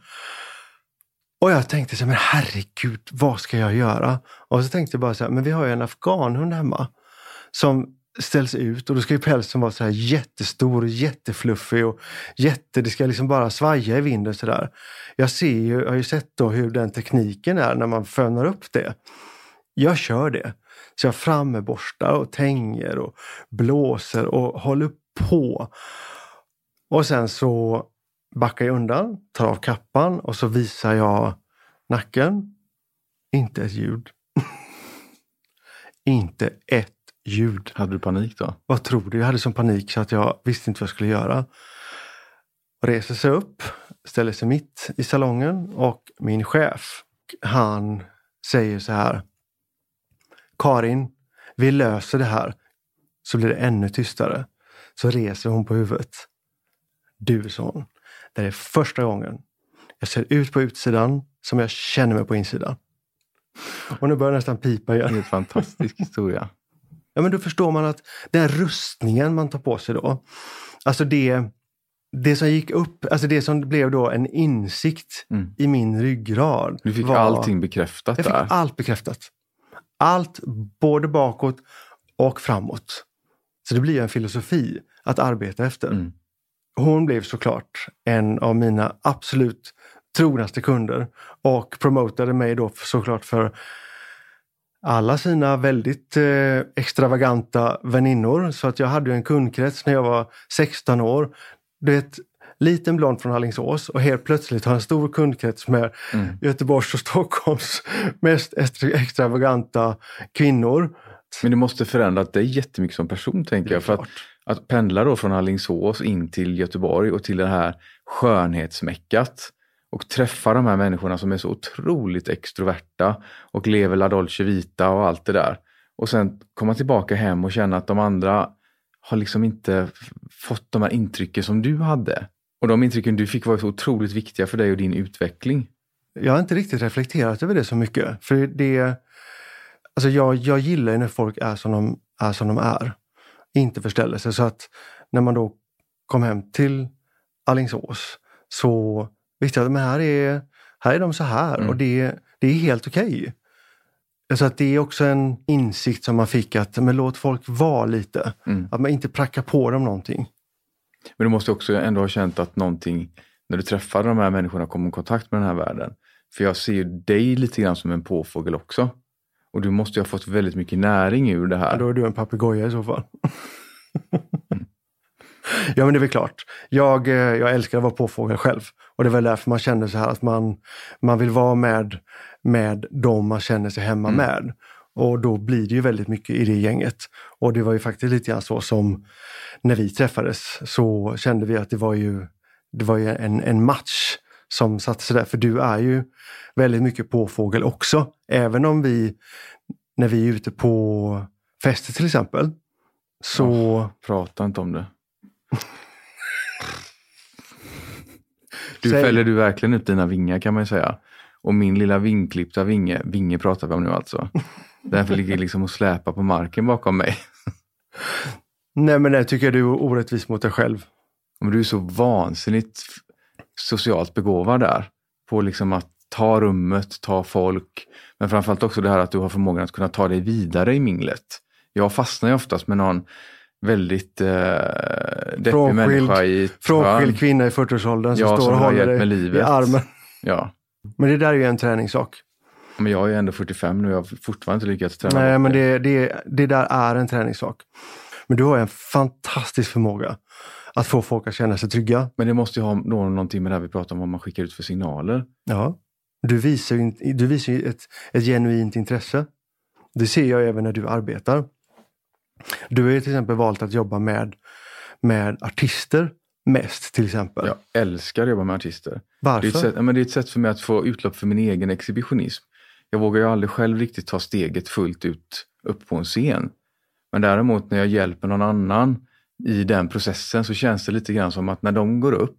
Och jag tänkte så här, men herregud, vad ska jag göra? Och så tänkte jag bara så här, men vi har ju en afghanhund hemma som ställs ut och då ska ju pälsen vara så här jättestor och jättefluffig och jätte, det ska liksom bara svaja i vinden så där. Jag ser ju, jag har ju sett då hur den tekniken är när man fönar upp det. Jag kör det. Så jag fram med borstar och tänger och blåser och håller på. Och sen så backar jag undan, tar av kappan och så visar jag nacken. Inte ett ljud. inte ett ljud. Hade du panik då? Vad tror du? Jag hade sån panik så att jag visste inte vad jag skulle göra. Reser sig upp, ställer sig mitt i salongen och min chef, han säger så här. Karin, vi löser det här. Så blir det ännu tystare. Så reser hon på huvudet. Du, sa hon, det är första gången jag ser ut på utsidan som jag känner mig på insidan. Och nu börjar jag nästan pipa igen. Helt fantastisk historia. Ja, men då förstår man att den rustningen man tar på sig då, alltså det, det som gick upp, alltså det som blev då en insikt Mm. i min ryggrad. Du fick var- allting bekräftat Jag fick där. allt bekräftat. Allt både bakåt och framåt. Så det blir en filosofi att arbeta efter. Mm. Hon blev såklart en av mina absolut trognaste kunder och promotade mig då såklart för alla sina väldigt eh, extravaganta väninnor. Så att jag hade en kundkrets när jag var 16 år. Du vet, liten blond från Alingsås och helt plötsligt har en stor kundkrets med Mm. Göteborgs och Stockholms mest extra- extravaganta kvinnor. Men det måste förändrat dig jättemycket som person tänker jag. För att att pendla då från Alingsås in till Göteborg och till det här skönhetsmäckat och träffa de här människorna som är så otroligt extroverta och lever la dolce vita och allt det där. Och sen komma tillbaka hem och känna att de andra har liksom inte fått de här intrycken som du hade. Och de intrycken du fick var så otroligt viktiga för dig och din utveckling. Jag har inte riktigt reflekterat över det så mycket. För det, alltså jag, jag gillar ju när folk är som, de, är som de är. Inte förställelse. Så att när man då kom hem till Alingsås så visste jag att men här, är, här är de så här Mm. och det, det är helt okej. Så att det är också en insikt som man fick att men låt folk vara lite. Mm. Att man inte prackar på dem någonting. Men du måste också ändå ha känt att någonting, när du träffade de här människorna, kom i kontakt med den här världen. För jag ser ju dig lite grann som en påfågel också. Och du måste ju ha fått väldigt mycket näring ur det här. Ja, då är du en papegoja i så fall. ja men det är väl klart. Jag, eh, jag älskar att vara påfågel själv. Och det är väl därför man känner så här att man, man vill vara med, med dem man känner sig hemma Mm. med. Och då blir det ju väldigt mycket i det gänget. Och det var ju faktiskt lite grann så som när vi träffades så kände vi att det var ju, det var ju en, en match som satte sig där. För du är ju väldigt mycket påfågel också. Även om vi, när vi är ute på fester till exempel, så Prata inte om det. Du Säg- fäller du verkligen ut dina vingar kan man ju säga. Och min lilla vingklippta vinge, vinge pratar vi om nu alltså. Därför ligger liksom och släpar på marken bakom mig. Nej men det tycker jag du är orättvis mot dig själv. Men du är så vansinnigt socialt begåvad där. På liksom att ta rummet, ta folk. Men framförallt också det här att du har förmågan att kunna ta dig vidare i minglet. Jag fastnar ju oftast med någon väldigt eh, deppig Frånskild- människa i Frånskild kvinna i 40-årsåldern som Ja, står som och har håller dig med i livet. armen. Ja, Men det där är ju en träningssak. men jag är ändå 45 nu och jag har fortfarande inte lyckats träna Nej men det, det, det där är en träningssak. Men du har en fantastisk förmåga att få folk att känna sig trygga. Men det måste ju ha nå- någonting med det här vi pratar om, vad man skickar ut för signaler. Ja. Du visar ju, du visar ju ett, ett genuint intresse. Det ser jag även när du arbetar. Du har ju till exempel valt att jobba med, med artister mest till exempel. Jag älskar att jobba med artister. Det är, Varför? sätt, men det är ett sätt för mig att få utlopp för min egen exhibitionism. Jag vågar ju aldrig själv riktigt ta steget fullt ut upp på en scen. Men däremot när jag hjälper någon annan i den processen så känns det lite grann som att när de går upp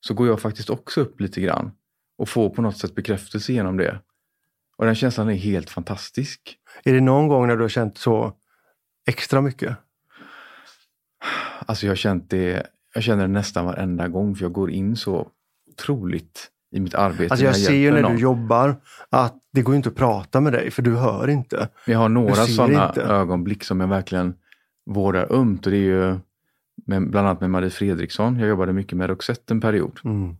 så går jag faktiskt också upp lite grann och får på något sätt bekräftelse genom det. Och den känslan är helt fantastisk. Är det någon gång när du har känt så extra mycket? Alltså jag har känt det, jag känner det nästan varenda gång för jag går in så otroligt i mitt arbete. Alltså jag när ser ju när någon. du jobbar att det går inte att prata med dig för du hör inte. Jag har några sådana ögonblick som jag verkligen vårdar ömt och det är ju med, bland annat med Marie Fredriksson. Jag jobbade mycket med Roxette en period. Mm.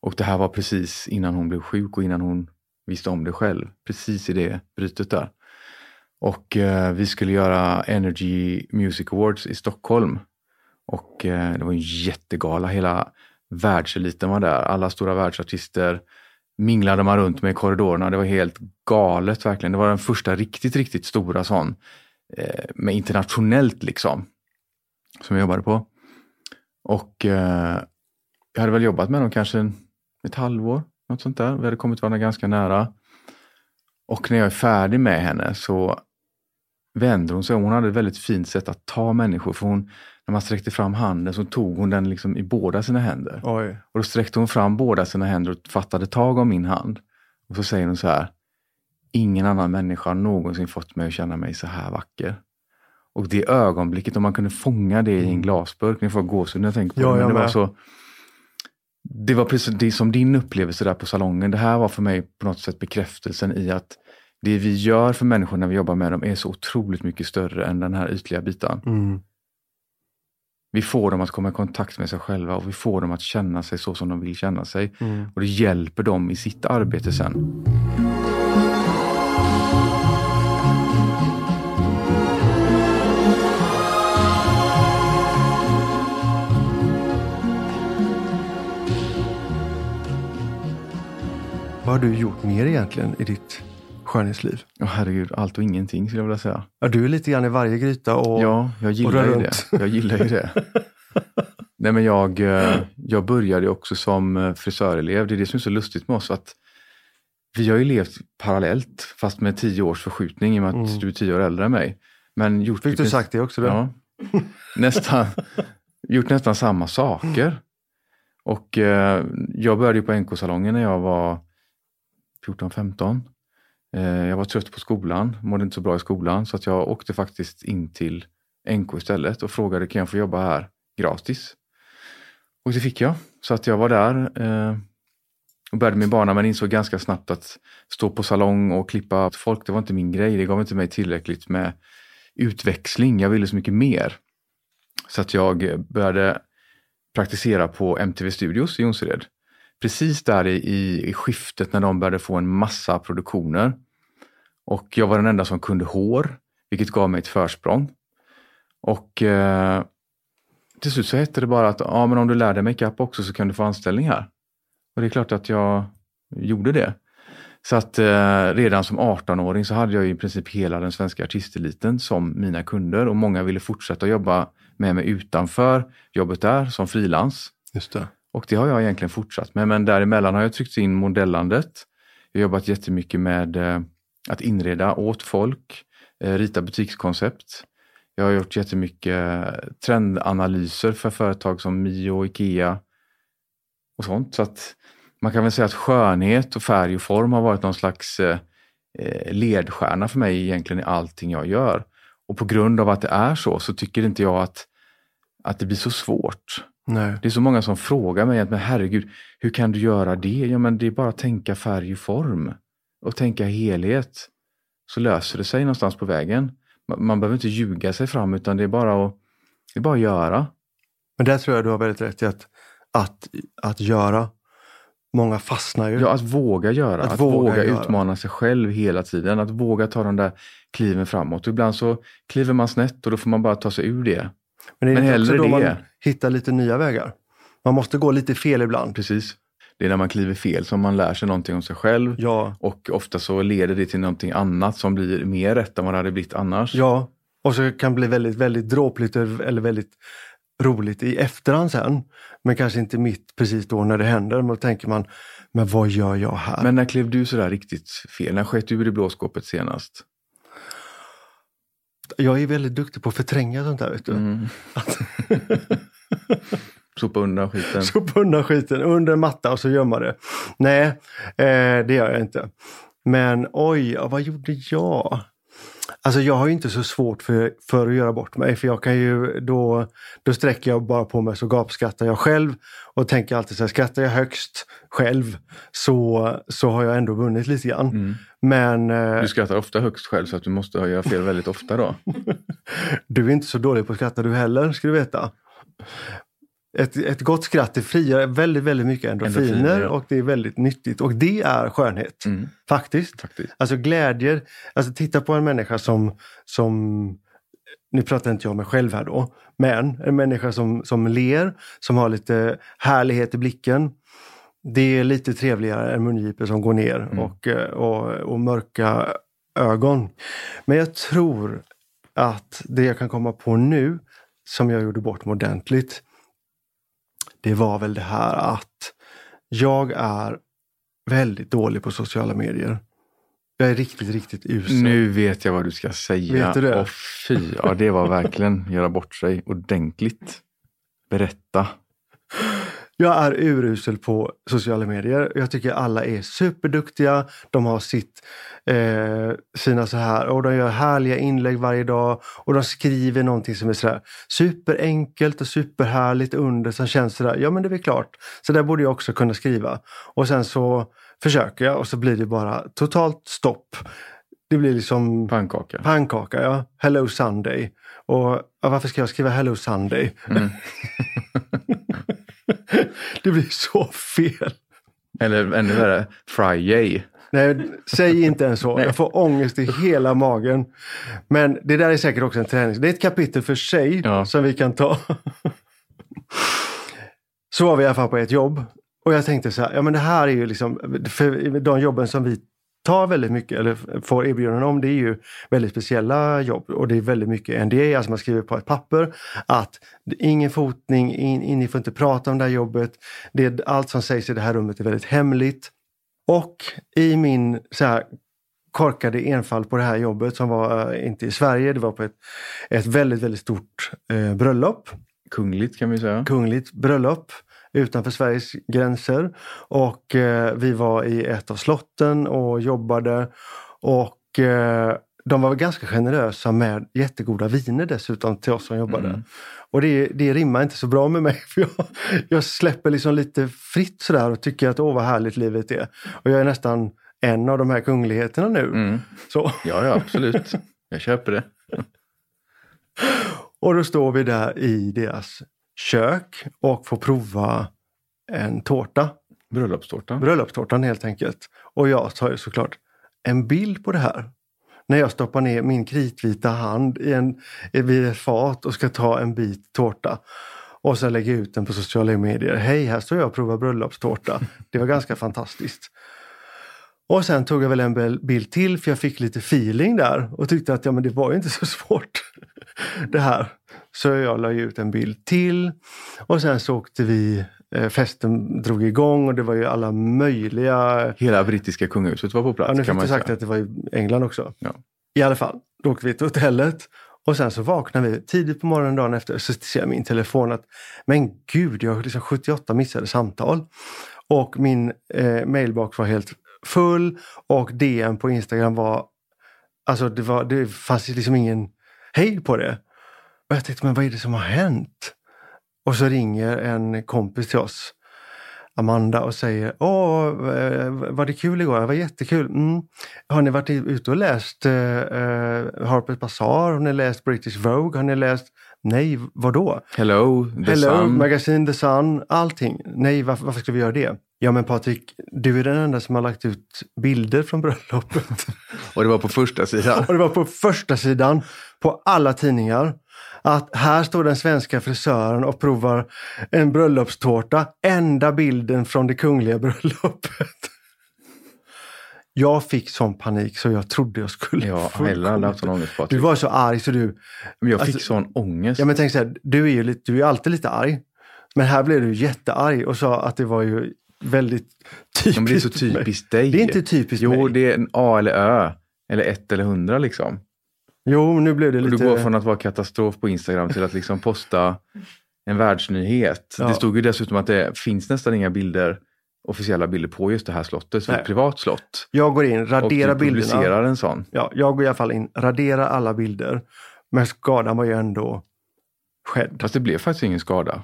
Och det här var precis innan hon blev sjuk och innan hon visste om det själv. Precis i det brytet där. Och eh, vi skulle göra Energy Music Awards i Stockholm. Och eh, det var en jättegala. Hela världseliten var där. Alla stora världsartister minglade man runt med i korridorerna. Det var helt galet verkligen. Det var den första riktigt, riktigt stora sån. Eh, med internationellt liksom. Som jag jobbade på. Och eh, jag hade väl jobbat med dem kanske en- ett halvår, något sånt där. Vi hade kommit varandra ganska nära. Och när jag är färdig med henne så vänder hon sig om. Hon hade ett väldigt fint sätt att ta människor. För hon, när man sträckte fram handen så tog hon den liksom i båda sina händer. Oj. Och då sträckte hon fram båda sina händer och fattade tag om min hand. Och så säger hon så här. Ingen annan människa har någonsin fått mig att känna mig så här vacker. Och det ögonblicket, om man kunde fånga det i en glasburk, ni får gåshud när jag tänker på Ja, det. Men jag det var så det var precis det som din upplevelse där på salongen. Det här var för mig på något sätt bekräftelsen i att det vi gör för människor när vi jobbar med dem är så otroligt mycket större än den här ytliga biten. Mm. Vi får dem att komma i kontakt med sig själva och vi får dem att känna sig så som de vill känna sig. Mm. Och det hjälper dem i sitt arbete sen. Vad har du gjort mer egentligen i ditt skönhetsliv? Åh herregud, allt och ingenting skulle jag vilja säga. Ja, du är lite grann i varje gryta och Ja, jag gillar ju det. Jag gillar ju det. Nej men jag, eh, jag började också som eh, frisörelev. Det är det som är så lustigt med oss. att Vi har ju levt parallellt fast med tio års förskjutning i och med att Mm. du är tio år äldre än mig. Men gjort fick du sagt det också? Då? Ja. Nästan, gjort nästan samma saker. Och eh, jag började ju på NK-salongen när jag var 14-15. Eh, jag var trött på skolan, mådde inte så bra i skolan så att jag åkte faktiskt in till NK istället och frågade kan jag få jobba här gratis? Och det fick jag. Så att jag var där eh, och började min bana men insåg ganska snabbt att stå på salong och klippa folk, det var inte min grej. Det gav inte mig tillräckligt med utväxling. Jag ville så mycket mer. Så att jag började praktisera på MTV Studios i Jonsered. Precis där i, i, i skiftet när de började få en massa produktioner. Och jag var den enda som kunde hår, vilket gav mig ett försprång. Och eh, till slut så hette det bara att ja, men om du lär dig makeup också så kan du få anställning här. Och det är klart att jag gjorde det. Så att eh, redan som 18-åring så hade jag i princip hela den svenska artisteliten som mina kunder och många ville fortsätta jobba med mig utanför jobbet där som frilans. Just det. Och det har jag egentligen fortsatt med. Men däremellan har jag tryckt in modellandet. Jag har jobbat jättemycket med eh, att inreda åt folk, eh, rita butikskoncept. Jag har gjort jättemycket eh, trendanalyser för företag som Mio och Ikea och sånt. Så att man kan väl säga att skönhet och färg och form har varit någon slags ledstjärna för mig egentligen i allting jag gör. Och på grund av att det är så, så tycker inte jag att, att det blir så svårt. Nej. Det är så många som frågar mig, men herregud, hur kan du göra det? Ja, men det är bara att tänka färg och form och tänka helhet. Så löser det sig någonstans på vägen. Man, man behöver inte ljuga sig fram, utan det är bara att, det är bara att göra. Men där tror jag du har väldigt rätt i att, att, att göra. Många fastnar ju. Ja, att våga göra, Att att, våga våga, göra. utmana sig själv hela tiden, att våga ta de där kliven framåt. Och ibland så kliver man snett och då får man bara ta sig ur det. Men, det är men hellre då man det. hittar lite nya vägar. Man måste gå lite fel ibland. Precis. Det är när man kliver fel som man lär sig någonting om sig själv. Ja, Och ofta så leder det till någonting annat som blir mer rätt än vad det hade blivit annars. ja. Och så kan det bli väldigt, väldigt dråpligt eller väldigt roligt i efterhand sen. Men kanske inte mitt precis då när det händer. Men då tänker man, men vad gör jag här? Men när klev du sådär riktigt fel? När sket du ur det blå skåpet senast? Jag är väldigt duktig på att förtränga sånt där. Vet du. Mm. Sopa undan skiten. Sopa undan skiten under en matta och så gömma det. Nej, eh, det gör jag inte. Men oj, vad gjorde jag? Alltså jag har ju inte så svårt för, för att göra bort mig för jag kan ju då, då sträcker jag bara på mig så gapskrattar jag själv och tänker alltid så här, skrattar jag högst själv så, så har jag ändå vunnit lite grann. Mm. Men eh, Du skrattar ofta högst själv så att du måste göra fel väldigt ofta då. du är inte så dålig på att skratta du heller, ska du veta. Ett, ett gott skratt det frigör väldigt, väldigt mycket endorfiner, Endorfiner, ja. och det är väldigt nyttigt. Och det är skönhet, Mm, faktiskt. faktiskt. Alltså glädjer, alltså titta på en människa som, som nu pratar inte jag om mig själv här då, men en människa som, som ler, som har lite härlighet i blicken. Det är lite trevligare än mungipor som går ner Mm. och, eh, och, och mörka ögon. Men jag tror att det jag kan komma på nu, som jag gjorde bort mig ordentligt, det var väl det här att jag är väldigt dålig på sociala medier. Jag är riktigt, riktigt usel. Nu vet jag vad du ska säga. Vet du det? Åh, fy, ja, det var verkligen göra bort sig ordentligt. Berätta. Jag är urusel på sociala medier. Jag tycker alla är superduktiga. De har sitt, eh, sina så här, och de gör härliga inlägg varje dag och de skriver någonting som är sådär superenkelt och superhärligt under som känns sådär, ja men det är väl klart. Så där borde jag också kunna skriva. Och sen så försöker jag och så blir det bara totalt stopp. Det blir liksom Pannkaka. pannkaka, ja. Hello Sunday. Och ja, varför ska jag skriva Hello Sunday? Mm. det blir så fel. Eller ännu värre, Friday. Nej, säg inte ens så. Jag får ångest i hela magen. Men det där är säkert också en träning. Det är ett kapitel för sig Ja. som vi kan ta. så var vi i alla fall på ett jobb. Och jag tänkte så här, ja men det här är ju liksom, för de jobben som vi tar väldigt mycket, eller får erbjudanden om, det är ju väldigt speciella jobb. Och det är väldigt mycket NDA, alltså man skriver på ett papper att ingen fotning, in, in, ni får inte prata om det här jobbet. Det, allt som sägs i det här rummet är väldigt hemligt. Och i min så här, korkade enfall på det här jobbet som var eh, inte i Sverige, det var på ett, ett väldigt, väldigt stort eh, bröllop. Kungligt kan vi säga. Kungligt bröllop utanför Sveriges gränser. Och eh, vi var i ett av slotten och jobbade. Och eh, de var ganska generösa med jättegoda viner dessutom till oss som jobbade. Mm. Och det, det rimmar inte så bra med mig. För jag, jag släpper liksom lite fritt sådär och tycker att åh vad härligt livet är. Och jag är nästan en av de här kungligheterna nu. Mm. Så. Ja, ja, absolut. Jag köper det. Och då står vi där i deras kök och får prova en tårta. Bröllopstårta. Bröllopstårtan helt enkelt. Och jag tar ju såklart en bild på det här. När jag stoppar ner min kritvita hand i en, vid ett fat och ska ta en bit tårta. Och sen lägger jag ut den på sociala medier. Hej, här står jag och provar bröllopstårta. Det var ganska fantastiskt. Och sen tog jag väl en bild till för jag fick lite feeling där och tyckte att ja, men det var ju inte så svårt det här. Så jag la ut en bild till och sen så åkte vi, eh, festen drog igång och det var ju alla möjliga Hela brittiska kungahuset var på plats Ja, nu fick du sagt att det var i England också. Ja. I alla fall, då åkte vi till hotellet och sen så vaknar vi tidigt på morgonen dagen efter så ser jag min telefon att men gud, jag har liksom 78 missade samtal. Och min eh, mailbox var helt full och DM på Instagram var, alltså det, var, det fanns liksom ingen hejd på det. Och jag tänkte, men vad är det som har hänt? Och så ringer en kompis till oss Amanda och säger Åh, eh, var det kul igår? Det var jättekul. Mm. Har ni varit ute och läst eh, eh, Harper's Bazaar? Har ni läst British Vogue? Har ni läst Nej, vadå? Hello, the Hello, sun. Magazine The Sun, allting. Nej, varför, varför ska vi göra det? Ja men Patrik, du är den enda som har lagt ut bilder från bröllopet. Och det var på första sidan. Och det var på första sidan på alla tidningar. Att här står den svenska frisören och provar en bröllopstårta. Enda bilden från det kungliga bröllopet. Jag fick sån panik så jag trodde jag skulle Ja, få- haft sån ångest Du Patrik. var så arg så du... Men jag fick alltså- sån ångest. Ja men tänk så här, du är ju lite, du är alltid lite arg. Men här blev du jättearg och sa att det var ju väldigt typiskt Ja, men det är så typiskt dig. Det är inte typiskt Jo, mig. det är en A eller Ö. Eller ett eller hundra liksom. Jo, nu blev det Och lite... du går från att vara katastrof på Instagram till att liksom posta en världsnyhet. Ja. Det stod ju dessutom att det finns nästan inga bilder, officiella bilder på just det här slottet. Så det är Nej. ett privat slott. Jag går in, Och raderar du bilderna. publicerar en sån. Ja, jag går i alla fall in, raderar alla bilder. Men skadan var ju ändå skedd. Fast det blev faktiskt ingen skada.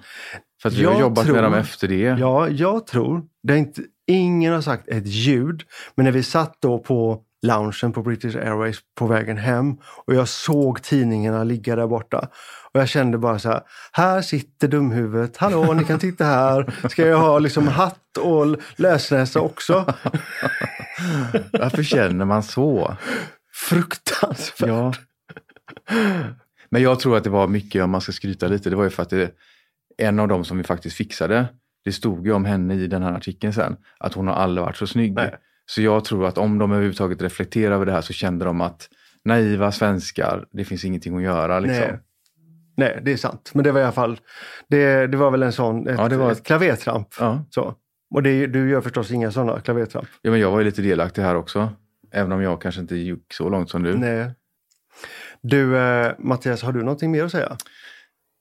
För att vi Jag har jobbat tror- med dem efter det. Ja, jag tror, det är inte, ingen har sagt ett ljud, men när vi satt då på loungen på British Airways på vägen hem och jag såg tidningarna ligga där borta. Och jag kände bara så här, här sitter dumhuvudet, hallå ni kan titta här, ska jag ha liksom hatt och lösnäsa också? Varför känner man så? Fruktansvärt. Ja. Men jag tror att det var mycket, om man ska skryta lite, det var ju för att det, en av dem som vi faktiskt fixade, det stod ju om henne i den här artikeln sen, att hon har aldrig varit så snygg. Nej. Så jag tror att om de överhuvudtaget reflekterar över det här så kände de att naiva svenskar, det finns ingenting att göra liksom. Nej. Nej, det är sant. Men det var i alla fall, det, det var väl en sån, ett, Ja, det var ett ett- klavertramp. Ja. Så. Och det, du gör förstås inga sådana klavertramp? ja, men jag var ju lite delaktig här också. Även om jag kanske inte gick så långt som du. Nej. Du, eh, Mattias, har du någonting mer att säga?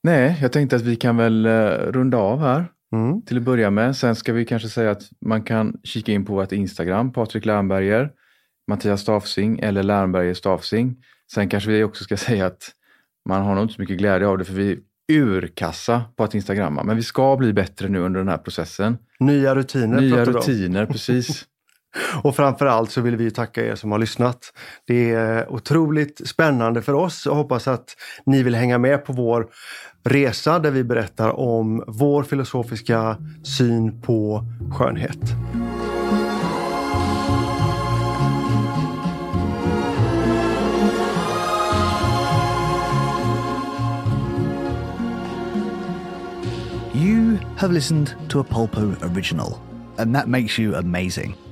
Nej, jag tänkte att vi kan väl eh, runda av här. Mm. till att börja med. Sen ska vi kanske säga att man kan kika in på vårt Instagram, Patrik Lernberger, Mattias Stafsing eller Lernberger Stafsing. Sen kanske vi också ska säga att man har nog inte så mycket glädje av det för vi är urkassa på att instagramma. Men vi ska bli bättre nu under den här processen. Nya rutiner Nya rutiner, precis. Och framförallt så vill vi tacka er som har lyssnat. Det är otroligt spännande för oss och hoppas att ni vill hänga med på vår resa där vi berättar om vår filosofiska syn på skönhet. You have listened to a Pulpo original, and that makes you amazing.